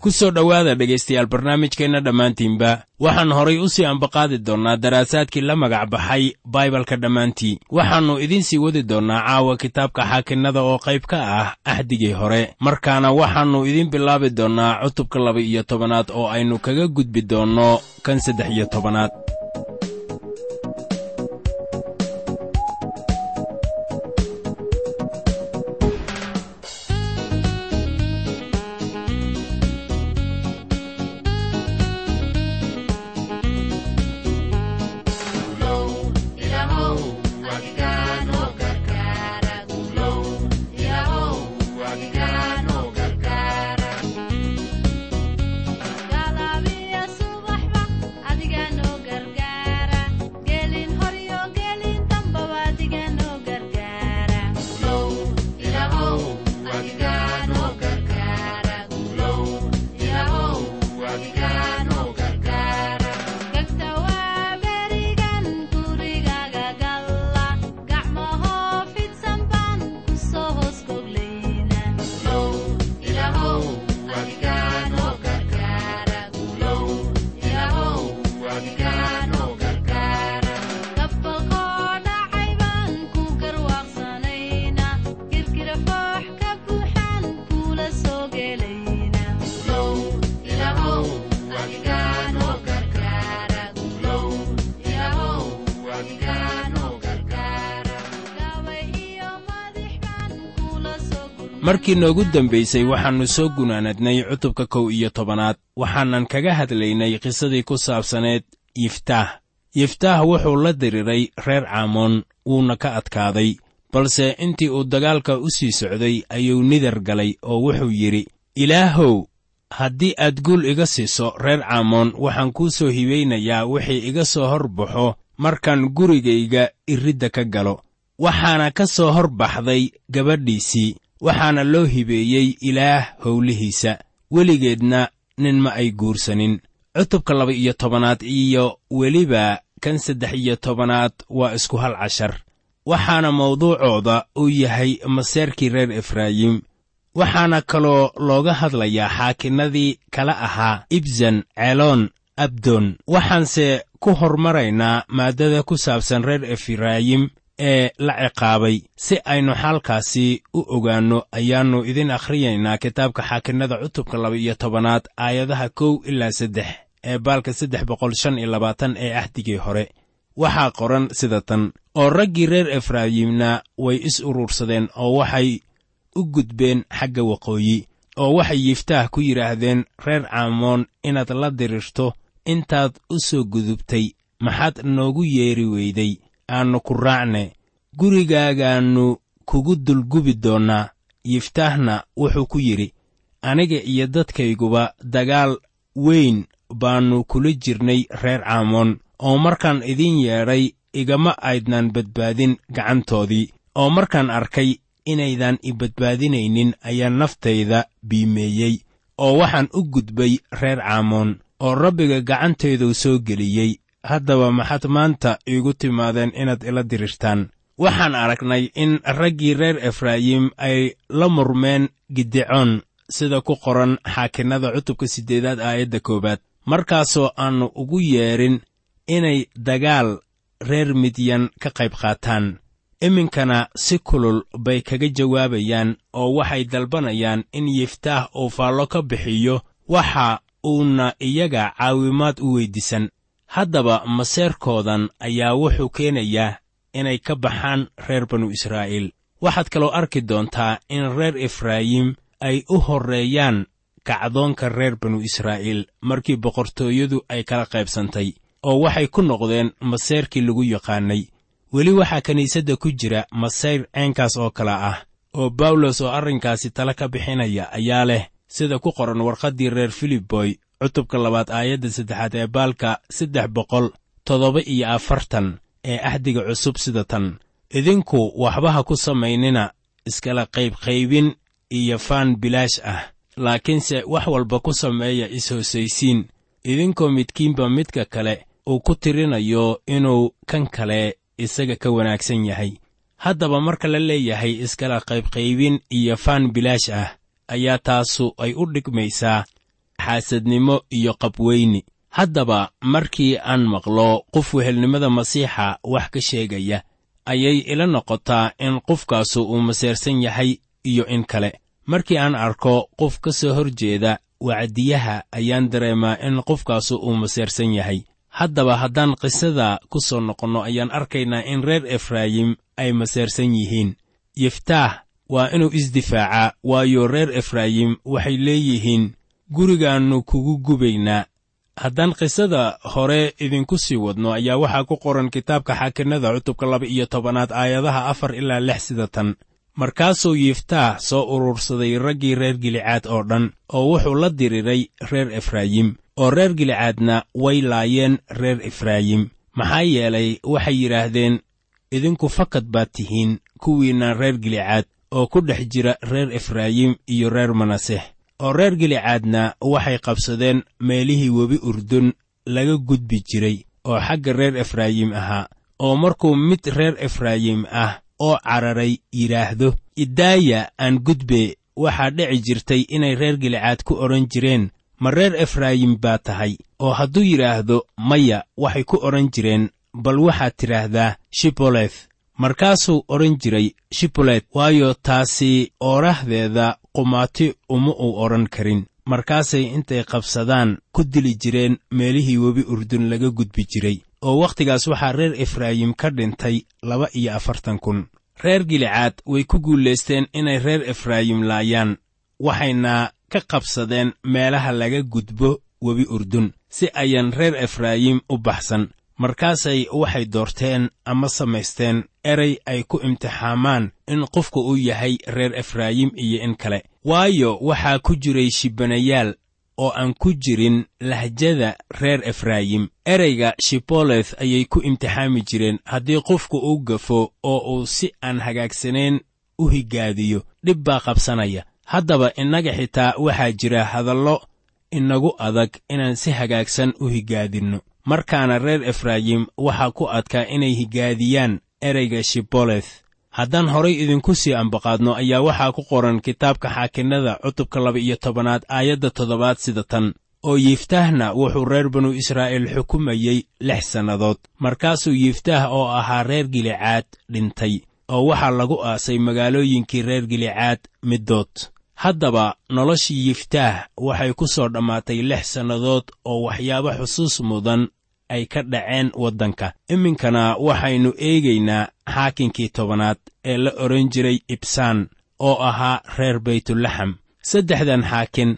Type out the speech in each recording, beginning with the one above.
ku soo dhowaada dhegaystayaal barnaamijkeenna dhammaantiinba. Waxaan horay u sii ambaqaadi doonnaa daraasaadkii la magac baxay baibalka dhammaantii waxaannu idiin sii wadi doonnaa caawa kitaabka xaakinnada oo qayb ka ah axdigii hore. Markaana waxaannu idiin bilaabi doonnaa cutubka laba iyo tobanaad oo aynu kaga gudbi doonno kan saddex iyo tobanaad markii noogu dambaysay waxaannu soo gunaanadnay cutubka kow iyo tobanaad. Waxaanan kaga hadlaynay qisadii ku saabsaneed yiftaah. Yiftaah wuxuu la diriiray reer caamoon wuuna ka adkaaday balse intii uu dagaalka u sii socday ayuu nidar galay oo wuxuu yidhi ilaahow haddii aad guul iga siiso reer caamoon waxaan kuu soo hibaynayaa wixii iga soo hor baxo markaan gurigayga iridda ka galo. Waxaana ka soo hor baxday gabadhiisii waxaana loo hibeeyey ilaah howlihiisa. Weligeedna nin ma ay guursanin. Cutubka laba iyo tobanaad iyo weliba kan saddex iyo tobanaad waa isku hal cashar. Waxaana mawduucooda uu yahay maseerkii reer efraayim waxaana kaloo looga hadlayaa xaakinnadii kala ahaa ibsan ceeloon abdon. Waxaanse ku hormaraynaa maaddada ku saabsan reer efraayim ee la ciqaabay. Si aynu xaalkaasi u ogaanno ayaannu idin akhriyaynaa kitaabka xaakinnada cutubka laba iyo tobanaad aayadaha kow ilaa saddex ee baalka saddex boqol shan iyo labaatan ee ahdigii hore. Waxaa qoran sida tan. Oo raggii reer efraayimna way is urursadeen oo waxay u gudbeen xagga waqooyi oo waxay yiftaah ku yidhaahdeen reer caamoon inaad la dirirto intaad u soo gudubtay maxaad noogu yeeri weyday aannu ku raacne gurigaagaannu kugu dulgubi doonnaa yiftaahna wuxuu ku yidhi aniga iyo dadkayguba dagaal weyn baannu kula jirnay reer caamoon oo markaan idiin yeedhay igama aydnaan badbaadin gacantoodii oo markaan arkay inaydaan i badbaadinaynin ayaan naftayda biimeeyey oo waxaan u gudbay reer caamoon oo rabbiga gacantayduu soo geliyey haddaba maxaad maanta iigu timaadeen inaad ila dirirtaan waxaan aragnay in raggii reer efraayim ay la murmeen gidecoon sida ku qoran xaakinnada cutubka siddeedaad aayadda koowaad. Markaasoo aannu ugu yeedhin inay dagaal reer midyan ka qayb qaataan. Iminkana si kulul bay kaga jawaabayaan oo waxay dalbanayaan in yiftaah uu faallo ka bixiyo waxa uuna iyaga caawimaad u weyddiisan haddaba maseerkoodan ayaa wuxuu keenayaa inay ka baxaan reer banu israa'iil. Waxaad kaloo arki doontaa in reer efraayim ay u horreeyaan kacdoonka reer banu israa'iil markii boqortooyadu ay kala qaybsantay oo waxay ku noqdeen maseyrkii lagu yaqaannay weli waxaa kiniisadda ku jira masayr ceenkaas oo kale ah oo bawlos oo arrinkaasi tala ka bixinaya ayaa leh sida ku qoran warqaddii reer filiboy cutubka labaad aayadda saddexaad ee baalka saddex boqol toddoba iyo afartan ee ahdiga cusub sida tan. Idinku waxbaha ku samaynina iskala qaybqaybin iyo faan bilaash ah laakiinse wax walba ku sameeya is-hoosaysiin idinkoo midkiinba midka kale uu ku tirinayo inuu kan kale isaga ka wanaagsan yahay. Haddaba marka la leeyahay iskala qaybqaybin iyo faan bilaash ah ayaa taasu ay u dhigmaysaa xaasadnimo iyo qabweyni. Haddaba markii aan maqlo qof wehelnimada masiixa wax ka sheegaya ayay ila noqotaa in qofkaasu uu maseersan yahay iyo in kale. Markii aan arko qof ka soo hor jeeda wacdiyaha ayaan dareemaa in qofkaasu uu maseersan yahay. Haddaba haddaan qisada ku soo noqonno ayaan arkaynaa in reer efraayim ay maseersan yihiin. Yiftaah waa inuu isdifaacaa waayo reer efraayim waxay leeyihiin gurigaannu kugu gubaynaa. Haddaan qisada hore idinku sii wadno ayaa waxaa ku qoran kitaabka xaakinnada cutubka laba iyo tobanaad aayadaha afar ilaa lix sida tan. Markaasuu yiftaah soo urursaday raggii reer gilicaad oo dhan oo wuxuu la diriray reer efraayim oo reer gilicaadna way laayeen reer efraayim. Maxaa yeelay waxay yidhaahdeen idinku fakad baad tihiin kuwiinna reer gilicaad oo ku dhex jira reer efraayim iyo reer manaseh oo reer gilicaadna waxay qabsadeen meelihii webi urdun laga gudbi jiray oo xagga reer efraayim ahaa oo markuu mid reer efraayim ah oo cararay yidhaahdo idaaya aan gudbe waxaa dhici jirtay inay reer gilicaad ku odhan jireen ma reer efraayim baa tahay? Oo hadduu yidhaahdo maya waxay ku odhan jireen bal waxaad tidhaahdaa shiboleth markaasuu odhan jiray shibolet waayo taasi oorahdeeda qumaati uma uu odhan karin. Markaasay intay qabsadaan ku dili jireen meelihii webi urdun laga gudbi jiray oo wakhtigaas waxaa reer efraayim ka dhintay laba iyo afartan kun. Reer gilicaad way ku guulaysteen inay reer efraayim laayaan. Waxayna ka qabsadeen meelaha laga gudbo webi urdun si ayan reer efraayim u baxsan markaasay waxay doorteen ama samaysteen erey ay ku imtixaamaan in qofku uu yahay reer efraayim iyo in kale. Waayo waxaa ku jiray shibanayaal oo aan ku jirin lahjada reer efraayim. Ereyga shiboleth ayay ku imtixaami jireen haddii qofku uu gafo oo uu si aan hagaagsanayn u higaadiyo. Dhib baa qabsanaya. Haddaba innaga xitaa waxaa jira hadallo inagu adag inaan si hagaagsan u higaadinno markaana reer efraayim waxaa ku adkaa inay higaadiyaan ereyga shiboleth haddaan horay idinku sii ambaqaadno ayaa waxaa ku qoran kitaabka xaakinnada cutubka laba iyo tobanaad aayadda toddobaad sida tan. Oo yiftahna wuxuu reer banu israa'iil xukumayey lix sannadood. Markaasuu yiftaah oo ahaa reer gilicaad dhintay oo waxaa lagu aasay magaalooyinkii reer gilicaad middood haddaba noloshii yiftaah waxay ku soo dhammaatay lix sannadood oo waxyaabo xusuus mudan ay ka dhaceen waddanka. Iminkana waxaynu eegaynaa xaakinkii tobanaad ee la odhan jiray ibsaan oo ahaa reer baytulaxam saddexdan xaakin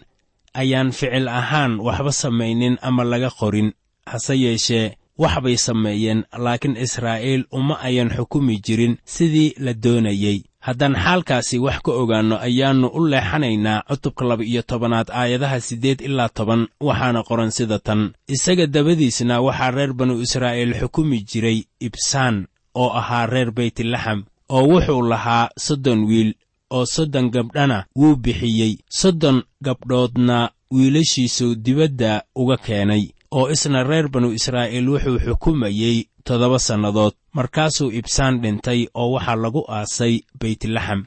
ayaan ficil ahaan waxba samaynin ama laga qorin hase yeeshee wax bay sameeyeen laakiin israa'iil uma ayan xukumi jirin sidii la doonayey haddaan xaalkaasi wax ka ogaanno ayaannu u leexanaynaa cutubka laba iyo tobanaad aayadaha siddeed ilaa toban waxaana qoran sida tan. Isaga dabadiisna waxaa reer banu israa'iil xukumi jiray ibsaan oo ahaa reer baytlaxam oo wuxuu lahaa soddon wiil oo soddon gabdhana wuu bixiyey. Soddon gabdhoodna wiilashiisu dibadda uga keenay oo isna reer banu israa'iil wuxuu xukumayey toddoba sannadood markaasuu ibsaan dhintay oo waxaa lagu aasay beytlaxam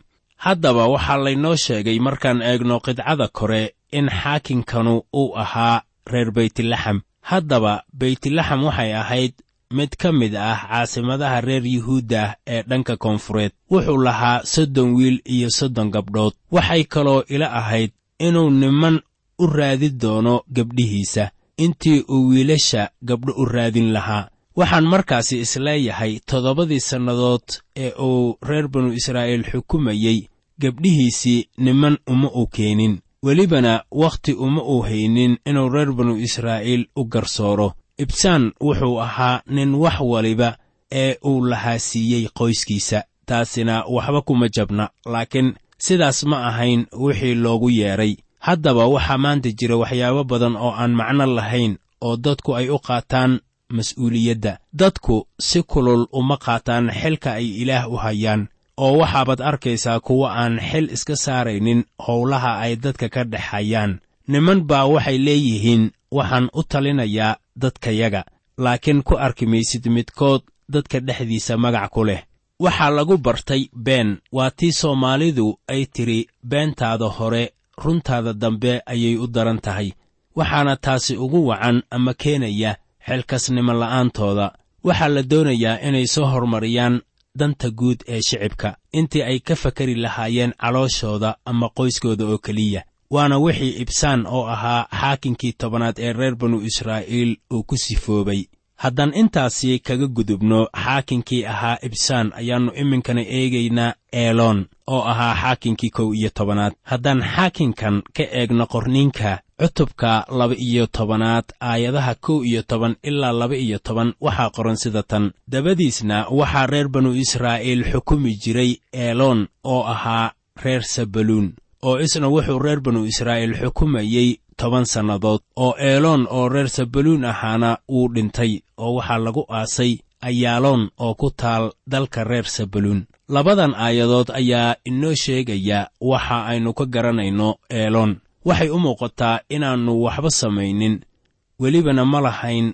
haddaba waxaa laynoo sheegay markaan eegno qidcada kore in xaakinkanu uu ahaa reer beytlaxam haddaba beytlaxam waxay ahayd mid ka mid ah caasimadaha reer yuhuudda ee dhanka koonfureed. Wuxuu lahaa soddon wiil iyo soddon gabdhood. Waxay kaloo ila ahayd inuu niman u raadi doono gabdhihiisa. Intii uu wiilasha gabdho u raadin lahaa waxaan markaasi is leeyahay toddobadii sannadood ee uu reer banu israa'iil xukumayey gabdhihiisii niman uma uu keenin. Welibana wakhti uma uu haynin inuu reer banu israa'iil u garsooro. Ibsaan wuxuu ahaa nin wax waliba ee uu lahaa siiyey qoyskiisa taasina waxba kuma jabna laakiin sidaas ma ahayn wixii loogu yeedhay haddaba waxaa maanta jira waxyaabo badan oo aan macno lahayn oo dadku ay u qaataan mas'uuliyadda. Dadku si kulul uma qaataan xilka ay ilaah u hayaan oo waxaabaad arkaysaa kuwa aan xil iska saaraynin howlaha ay dadka ka dhex hayaan niman baa waxay leeyihiin waxaan u talinayaa dadkayaga laakiin ku arki maysid midkood dadka dhexdiisa magac ku leh. Waxaa lagu bartay been. Waa tii soomaalidu ay tidhi beentaada hore runtaada dambe ayay u daran tahay waxaana taasi ugu wacan ama keenaya xilkasnimo la'aantooda. Waxaa la doonayaa inay soo hormariyaan danta guud ee shicibka. Intii ay ka fakari lahaayeen calooshooda ama qoyskooda oo keliya. Waana wixii ibsaan oo ahaa xaakinkii tobanaad ee reer banu israa'iil uu ku sifoobay haddaan intaasi kaga gudubno xaakinkii ahaa ibsaan ayaannu iminkana eegaynaa eeloon oo ahaa xaakinkii kow iyo tobanaad. Haddaan xaakinkan ka eegno qorniinka cutubka laba-iyo tobanaad aayadaha kow iyo toban ilaa laba-iyo toban waxaa qoran sida tan. Dabadiisna waxaa reer banu israa'iil xukumi jiray eeloon oo ahaa reer sabaluun oo isna wuxuu reer banu israa'iil xukumayey toban sannadood oo eeloon oo reer sabaluun ahaana wuu dhintay oo waxaa lagu aasay ayaaloon oo ku taal dalka reer sabaluun labadan aayadood ayaa inoo sheegaya waxa aynu ka garanayno eeloon waxay u muuqataa inaannu waxba samaynin. Welibana ma lahayn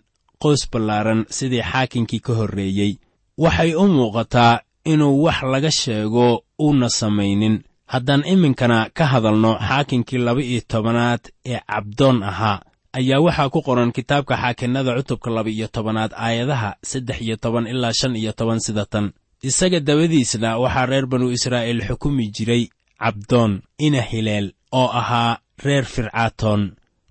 qoys ballaaran sidii xaakinkii ka horreeyey. Waxay u muuqataa inuu wax laga sheego uuna samaynin haddaan iminkana ka hadalno xaakinkii laba-iyo tobanaad ee cabdoon ahaa ayaa waxaa ku qoran kitaabka xaakinnada cutubka laba-iyo tobanaad aayadaha saddex iyo toban ilaa shan iyo toban sida tan. Isaga dabadiisna waxaa reer banu israa'iil xukumi jiray cabdoon ina hileel oo ahaa reer fircaatoon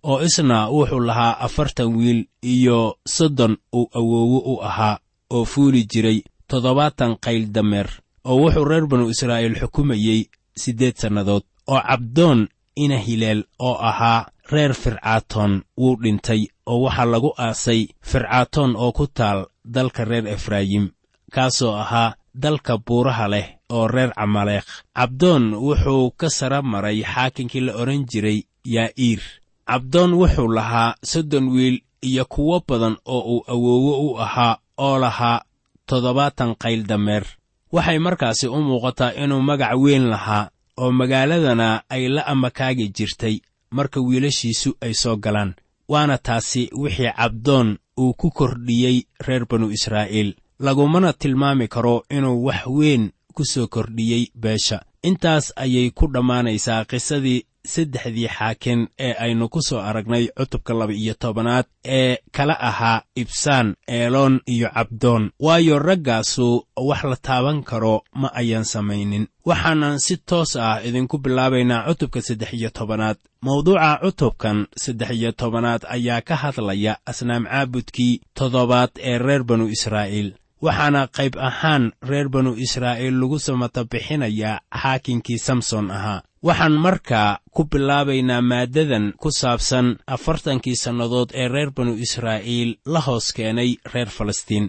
oo isna wuxuu lahaa afartan wiil iyo soddon uu awoowo u ahaa oo fuuli jiray toddobaatan qayl dameer oo wuxuu reer banu israa'iil xukumayey siddeed sannadood oo cabdoon ina hileel oo ahaa reer fircaatoon wuu dhintay oo waxaa lagu aasay fircaatoon oo ku taal dalka reer efraayim kaasoo ahaa dalka buuraha leh oo reer camaleekh cabdoon wuxuu ka sara maray xaakinkii la odhan jiray yaa'iir. Cabdoon wuxuu lahaa soddon wiil iyo kuwo badan oo uu awoowo u ahaa oo lahaa toddobaatan qayl dameer waxay markaasi u muuqataa inuu magac weyn lahaa oo magaaladana ay la amakaagi jirtay marka wiilashiisu ay soo galaan. Waana taasi wixii cabdoon uu ku kordhiyey reer banu israa'iil lagumana tilmaami karo inuu wax weyn ku soo kordhiyey beesha intaas ayay ku dhammaanaysaa qisadii saddexdii xaakin ee aynu ku soo aragnay cutubka laba-iyo tobanaad ee kala ahaa ibsaan eeloon iyo cabdoon. Waayo raggaasu wax la taaban karo ma ayan samaynin. Waxaanan si toos ah idinku bilaabaynaa cutubka saddex iyo tobanaad. Mawduuca cutubkan saddex iyo tobanaad ayaa ka hadlaya asnaam caabudkii toddobaad ee reer banu israa'iil waxaana qayb ahaan reer banu israa'iil lagu samata bixinayaa xaakinkii samson ahaa. Waxaan markaa ku bilaabaynaa maaddadan ku saabsan afartankii sannadood ee reer banu israa'iil la hoos keenay reer falastiin.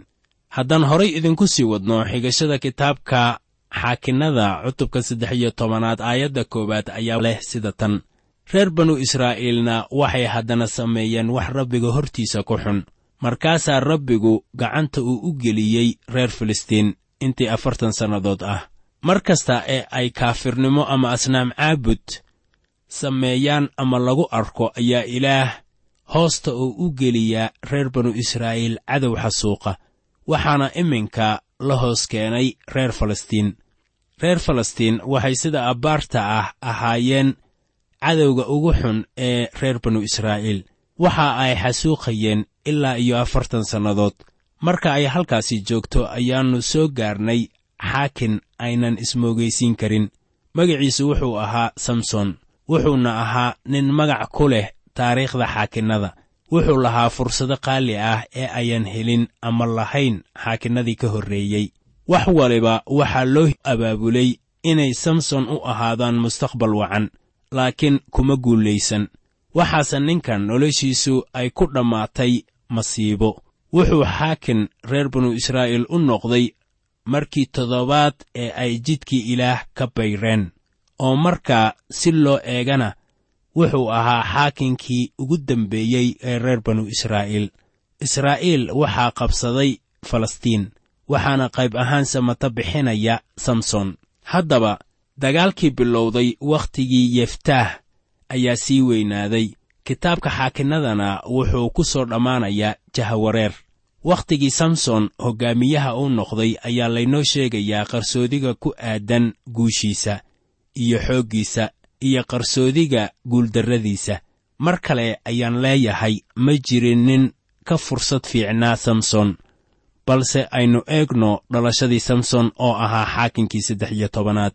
Haddaan horay idinku sii wadno xigashada kitaabka xaakinnada cutubka saddex iyo tobanaad aayadda koowaad ayaa leh sida tan. Reer banu israa'iilna waxay haddana sameeyeen wax rabbiga hortiisa ku xun markaasaa rabbigu gacanta uu u geliyey reer filistiin intii afartan sannadood ah. Mar kasta ee ay kaafirnimo ama asnaam caabud sameeyaan ama lagu arko ayaa ilaah hoosta uu u geliyaa reer banu israa'iil cadow xasuuqa waxaana iminka la hoos keenay reer falastiin reer falastiin waxay sida abbaarta ah ahaayeen cadowga ugu xun ee reer banu israa'iil waxa ay xasuuqayeen ilaa iyo afartan sannadood. Marka ay halkaasi joogto ayaannu soo gaarnay xaakin aynan ismoogaysiin karin. Magaciisu wuxuu ahaa samson wuxuuna ahaa nin magac ku leh taariikhda xaakinnada. Wuxuu lahaa fursado qaali ah ee ayan helin ama lahayn xaakinnadii ka horreeyey wax waliba waxaa loo abaabulay inay samson u ahaadaan mustaqbal wacan laakiin kuma guulaysan. Waxaase ninkan noloshiisu ay ku dhammaatay masiibo wuxuu xaakin reer banu israa'iil u noqday markii toddobaad ee ay jidkii ilaah ka bayreen. Oo markaa si loo eegana wuxuu ahaa xaakinkii ugu dambeeyey ee reer banu israa'iil. Israa'iil waxaa qabsaday falastiin waxaana qayb ahaan samata bixinaya samson. Haddaba dagaalkii bilowday wakhtigii yeftaah ayaa sii weynaaday kitaabka xaakinnadana wuxuu ku soo dhammaanayaa jahawareer. Wakhtigii samson hoggaamiyaha uu noqday ayaa laynoo sheegayaa qarsoodiga ku aadan guushiisa iyo xooggiisa iyo qarsoodiga guuldarradiisa. Mar kale ayaan leeyahay ma jirin nin ka fursad fiicnaa samson balse aynu eegno dhalashadii samson oo ahaa xaakinkii saddex iyo tobanaad.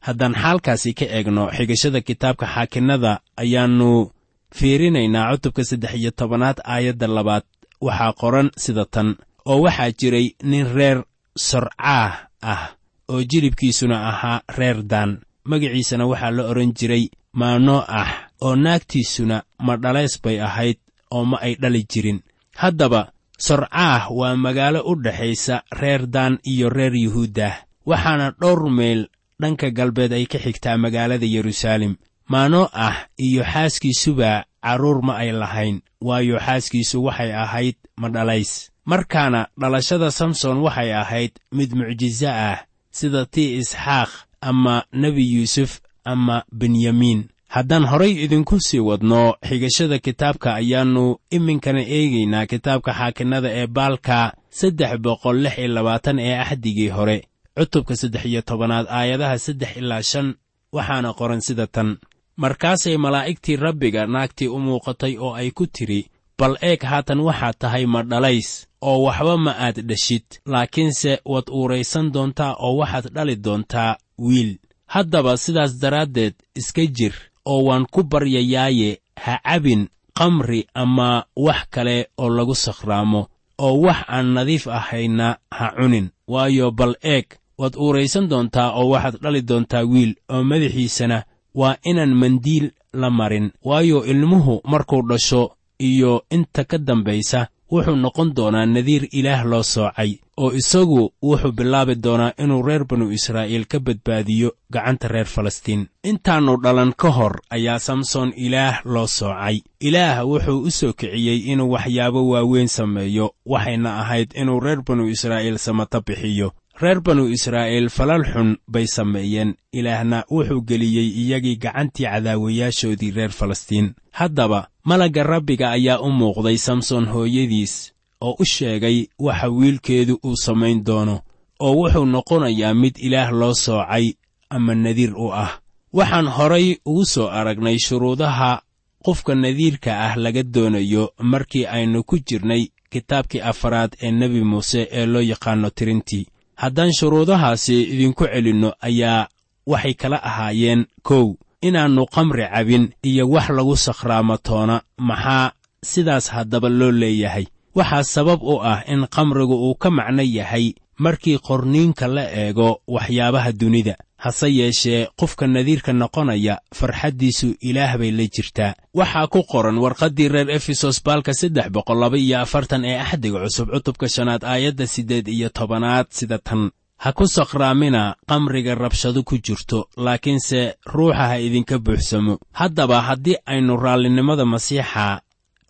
Haddaan xaalkaasi ka eegno xigashada kitaabka xaakinnada ayaannu fiirinaynaa cutubka saddex iyo tobanaad aayadda labaad waxaa qoran sida tan oo waxaa jiray nin reer sorcaah ah oo jilibkiisuna ahaa reer daan. Magaciisana waxaa la odhan jiray maanoo ah oo naagtiisuna ma dhalays bay ahayd oo ma ay dhali jirin. Haddaba sorcaah waa magaalo u dhexaysa reer daan iyo reer yuhuuddah waxaana dhowr meel dhanka galbeed ay ka xigtaa magaalada yeruusaalem maanoo ah iyo xaaskiisuba carruur ma ay lahayn waayo xaaskiisu waxay ahayd madhalays. Markaana dhalashada samson waxay ahayd mid mucjiso ah sida tii isxaaq ama nebi yuusuf ama benyamiin haddaan horay idinku sii wadno xigashada kitaabka ayaannu iminkana eegaynaa kitaabka xaakinnada ee baalka saddex boqol lix iyo labaatan ee axdigii hore. Cutubka saddex iyo tobanaad aayadaha saddex ilaa shan waxaana qoran sida tan markaasay malaa'igtii rabbiga naagtii u muuqatay oo ay ku tidhi bal eeg haatan waxaad tahay ma dhalays oo waxba ma aad dheshid laakiinse waad uuraysan doontaa oo waxaad dhali doontaa wiil. Haddaba sidaas daraaddeed iska jir oo waan ku baryayaaye ha cabin kamri ama wax kale oo lagu sakhraamo oo wax aan nadiif ahayna ha cunin. Waayo bal eeg waad uuraysan doontaa oo waxaad dhali doontaa wiil oo madaxiisana waa inaan mandiil la marin waayo ilmuhu markuu dhasho iyo inta ka dambaysa wuxuu noqon doonaa nadiir ilaah loo soocay oo isagu wuxuu bilaabi doonaa inuu reer banu israa'iil ka badbaadiyo gacanta reer falastiin. Intaannu dhalan ka hor ayaa samson ilaah loo soocay. Ilaah wuxuu u soo kiciyey inuu waxyaabo waaweyn sameeyo waxayna ahayd inuu reer banu israa'iil samata bixiyo reer banu israa'iil falal xun bay sameeyeen. Ilaahna wuxuu geliyey iyagii gacantii cadaawayaashoodii reer falastiin. Haddaba malagga rabbiga ayaa u muuqday samson hooyadiis oo u sheegay waxa wiilkeedu uu samayn doono oo wuxuu noqonayaa mid ilaah loo soocay ama nadiir u ah. Waxaan horay ugu soo aragnay shuruudaha qofka nadiirka ah laga doonayo markii aynu ku jirnay kitaabkii afaraad ee nebi muuse ee loo yaqaanno tirintii haddaan shuruudahaasi idinku celinno ayaa waxay kala ahaayeen kow inaannu kamri cabin iyo wax lagu sakhraamatoona maxaa sidaas haddaba loo leeyahay? Waxaa sabab u ah in kamrigu uu ka macno yahay markii qorniinka la eego waxyaabaha dunida hase yeeshee qofka nadiirka noqonaya farxaddiisu ilaah bay la jirtaa. Waxaa ku qoran warqaddii reer efesos baalka saddex boqol laba iyo afartan ee axdiga cusub cutubka shanaad aayadda siddeed iyo tobanaad sida tan. Ha ku sakhraamina kamriga rabshado ku jirto laakiinse ruuxa ha idinka buuxsamo. Haddaba haddii aynu raallinimada masiixa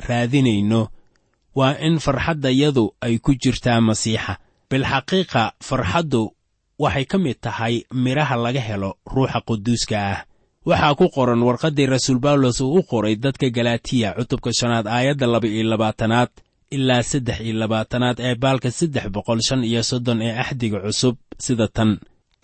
raadinayno waa in farxaddayadu ay ku jirtaa masiixa bilxaqiiqa farxaddu waxay ka mid tahay midhaha laga helo ruuxa quduuska ah. Waxaa ku qoran warqaddii rasuul bawlos uu u qoray dadka galatiya cutubka shanaad aayadda laba iyo labaatanaad ilaa saddex iyo labaatanaad ee baalka saddex boqol shan iyo soddon ee axdiga cusub sida tan.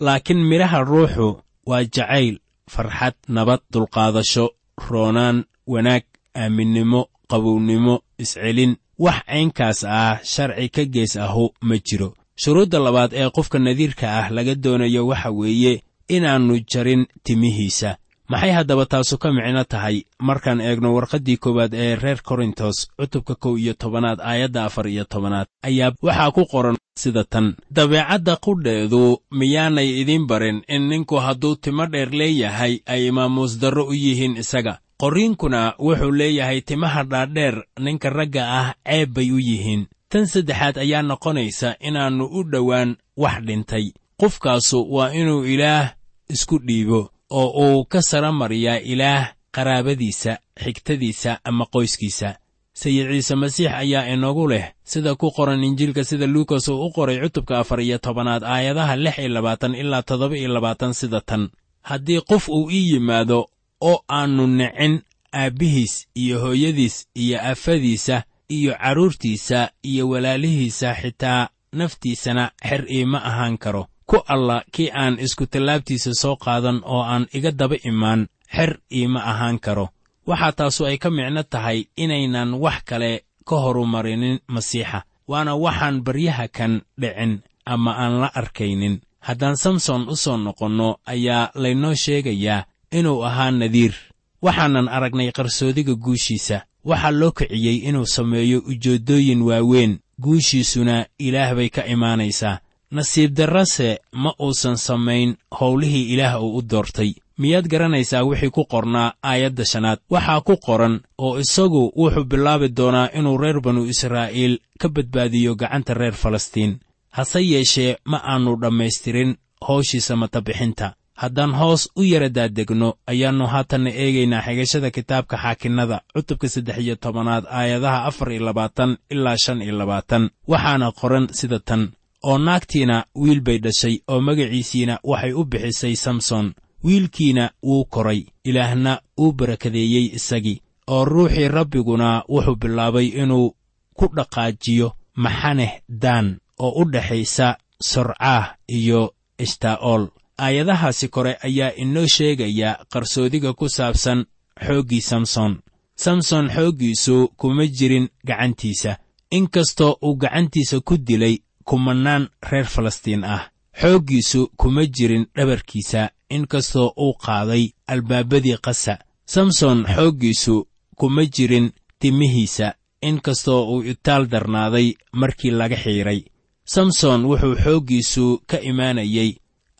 Laakiin midhaha ruuxu waa jacayl farxad nabad dulqaadasho roonaan wanaag aaminnimo qabownimo iscelin wax caynkaas ah sharci ka gees ahu ma jiro. Shuruudda labaad ee qofka nadiirka ah laga doonayo waxa weeye inaannu jarin timihiisa. Maxay haddaba taasu ka micno tahay? Markaan eegno warqaddii koowaad ee reer korintos cutubka kow iyo tobanaad aayadda afar iyo tobanaad ayaa waxaa ku qoran sida tan. Dabeecadda qudheedu miyaanay idiin barin in ninku hadduu timo dheer leeyahay ay maamuus darro u yihiin isaga qorriinkuna wuxuu leeyahay timaha dhaadheer ninka ragga ah ceeb bay u yihiin. Tan saddexaad ayaa noqonaysa inaannu u dhowaan wax dhintay. Qofkaasu waa inuu ilaah isku dhiibo oo uu ka sara mariyaa ilaah qaraabadiisa xigtadiisa ama qoyskiisa. Sayid ciise masiix ayaa inagu leh sida ku qoran injiilka sida luukas uu u qoray cutubka afar iyo tobanaad aayadaha lix iyo labaatan ilaa toddoba iyo labaatan sida tan. Haddii qof uu ii yimaado oo aannu nicin aabbihiis iyo hooyadiis iyo afadiisa iyo carruurtiisa iyo walaalihiisa xitaa naftiisana xer iima ahaan karo. Ku alla kii aan iskutallaabtiisa soo qaadan oo aan iga daba imaan xer iima ahaan karo. Waxaa taasu ay ka micno tahay inaynan wax kale ka horumarinin masiixa waana waxaan baryaha kan dhicin ama aan la arkaynin. Haddaan samson u soo noqonno ayaa laynoo sheegayaa inuu ahaa nadiir. Waxaanan aragnay qarsoodiga guushiisa. Waxaa loo kiciyey inuu sameeyo ujeeddooyin waaweyn. Guushiisuna ilaah bay ka imaanaysaa. Nasiib darrase ma uusan samayn howlihii ilaah uu u doortay. Miyaad garanaysaa wixii ku qornaa aayadda shanaad? Waxaa ku qoran oo isagu wuxuu bilaabi doonaa inuu reer banu israa'iil ka badbaadiyo gacanta reer falastiin. Hase yeeshee ma aannu dhammaystirin howshiisa matabixinta haddaan hoos u yara daadegno ayaannu haatanna eegaynaa xigashada kitaabka xaakinnada cutubka saddex iyo tobanaad aayadaha afar iyo labaatan ilaa shan iyo labaatan. Waxaana qoran sida tan. Oo naagtiina wiil bay dhashay oo magaciisiina waxay u bixisay samson. Wiilkiina wuu koray ilaahna uu barakadeeyey isagii. Oo ruuxii rabbiguna wuxuu bilaabay inuu ku dhaqaajiyo maxaneh daan oo u dhexaysa sorcaah iyo ishtaa'ool aayadahaasi kore ayaa inoo sheegaya qarsoodiga ku saabsan xooggii samson. Samson xooggiisu kuma jirin gacantiisa. Inkastoo uu gacantiisa ku dilay kumannaan reer falastiin ah. Xooggiisu kuma jirin dhabarkiisa inkastoo uu qaaday albaabadii qasa. Samson xooggiisu kuma jirin timihiisa inkastoo uu itaal darnaaday markii laga xiidray samson wuxuu xooggiisu ka imaanayey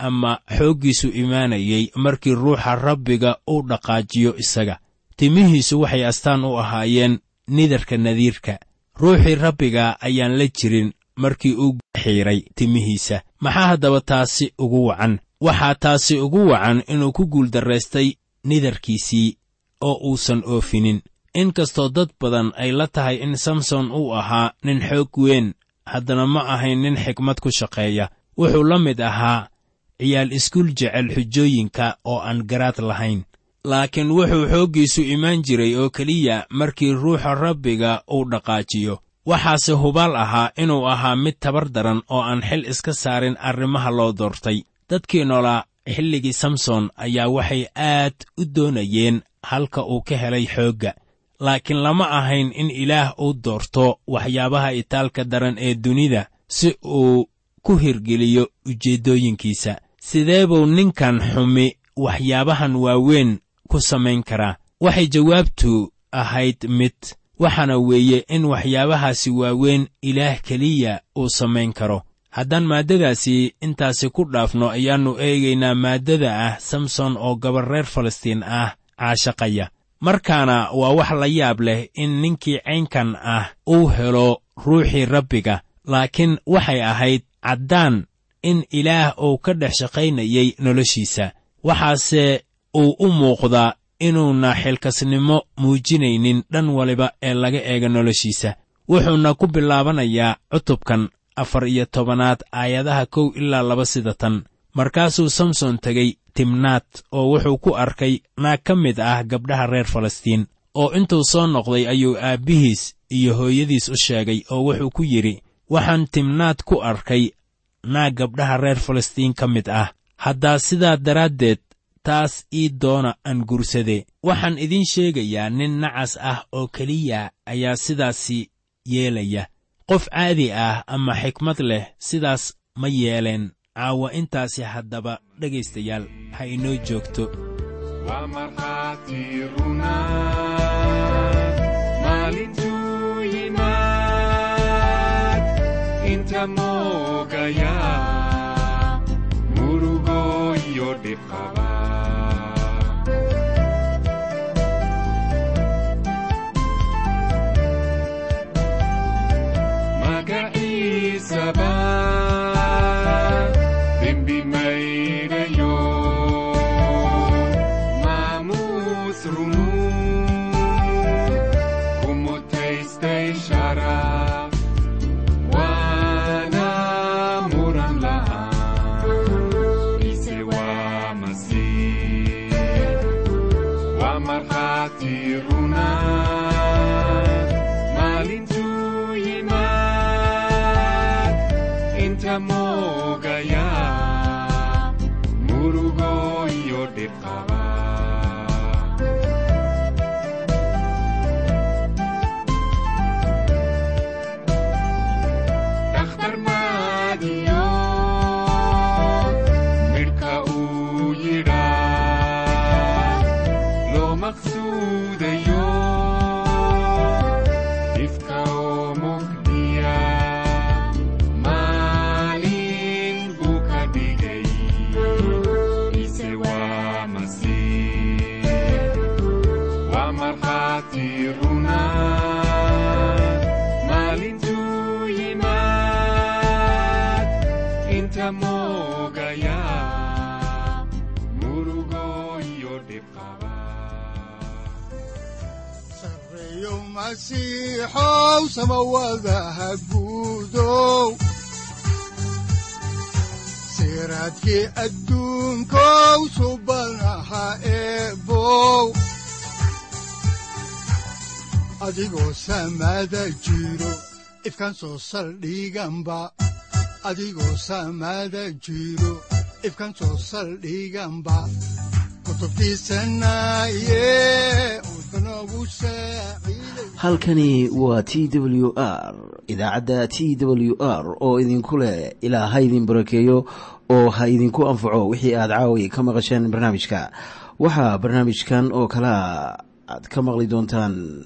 ama xooggiisu imaanayey markii ruuxa rabbiga uu dhaqaajiyo isaga. Timihiisu waxay astaan u ahaayeen nidarka nadiirka ruuxii rabbiga ayaan la jirin markii uu xiidray timihiisa. Maxaa haddaba taasi ugu wacan? Waxaa taasi ugu wacan inuu ku guuldarraystay nidarkiisii oo uusan oofinin. Inkastoo dad badan ay la tahay in samson uu ahaa nin xoog weyn haddana ma ahayn nin xikmad ku shaqeeya. Wuxuu la mid ahaa ciyaal iskuul jecel xujooyinka oo aan garaad lahayn. Laakiin wuxuu xooggiisu imaan jiray oo keliya markii ruuxa rabbiga uu dhaqaajiyo. Waxaase hubaal ahaa inuu ahaa mid tabar daran oo aan xil iska saarin arrimaha loo doortay. Dadkii noolaa xilligii samson ayaa waxay aad u doonayeen halka uu ka helay xoogga. Laakiin lama ahayn in ilaah uu doorto waxyaabaha itaalka daran ee dunida si uu ku hirgeliyo ujeeddooyinkiisa sidee buu ninkan xumi waxyaabahan waaweyn ku samayn karaa? Waxay jawaabtu ahayd mid waxaana weeye in waxyaabahaasi waaweyn ilaah keliya uu samayn karo. Haddaan maaddadaasi intaasi ku dhaafno ayaannu eegaynaa maaddada ah samson oo gabar reer falastiin ah caashaqaya. Markaana waa wax la yaab leh in ninkii caynkan ah uu helo ruuxii rabbiga laakiin waxay ahayd caddaan in ilaah uu ka dhex shaqaynayay noloshiisa. Waxaase uu u muuqdaa inuuna xilkasnimo muujinaynin dhan waliba ee laga eega noloshiisa. Wuxuuna ku bilaabanayaa cutubkan afar iyo tobanaad aayadaha kow ilaa laba sida tan. Markaasuu samson tegey timnaad oo wuxuu ku arkay naag ka mid ah gabdhaha reer falastiin oo intuu soo noqday ayuu aabbihiis iyo hooyadiis u sheegay oo wuxuu ku yidhi waxaan timnaad ku arkay naag gabdhaha reer falastiin ka mid ah. Haddaa sidaa daraaddeed taas ii doona aan gursade waxaan idiin sheegayaa nin nacas ah oo keliya ayaa sidaasi yeelaya. Qof caadi ah ama xikmad leh sidaas ma yeeleen. Caawa intaasi haddaba dhegaystayaal ha inoo joogto inta moogaya murugo iyo dhibqaba runa maalintuu yimaad inta moogaya murugo iyo dhibqaba sareeyo masiixow samawadaha guudow siraadkii adduunkow subanaha eebow adigoo samada jiro ifkan soo saldhiganba adigoo samada jiro ifkan soo saldhiganba halkani waa t w r idaacadda t w r oo idinku leh ilaa ha idin barakeeyo oo ha idinku anfaco wixii aad caawi ka maqasheen barnaamijka. Waxaa barnaamijkan oo kalea aad ka maqli doontaan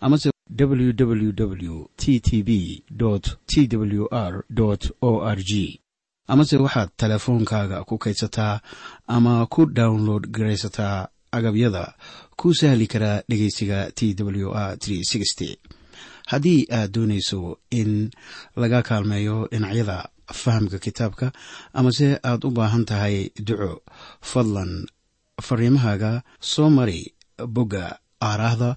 amase www t t b t w r o r g. Amase waxaad teleefoonkaaga ku kaydsataa ama ku download garaysataa agabyada ku sahli karaa dhegeysiga t w r haddii aad doonayso in laga kaalmeeyo dhinacyada fahamka kitaabka amase aad u baahan tahay duco fadlan fariimahaaga soo mari bogga aaraahda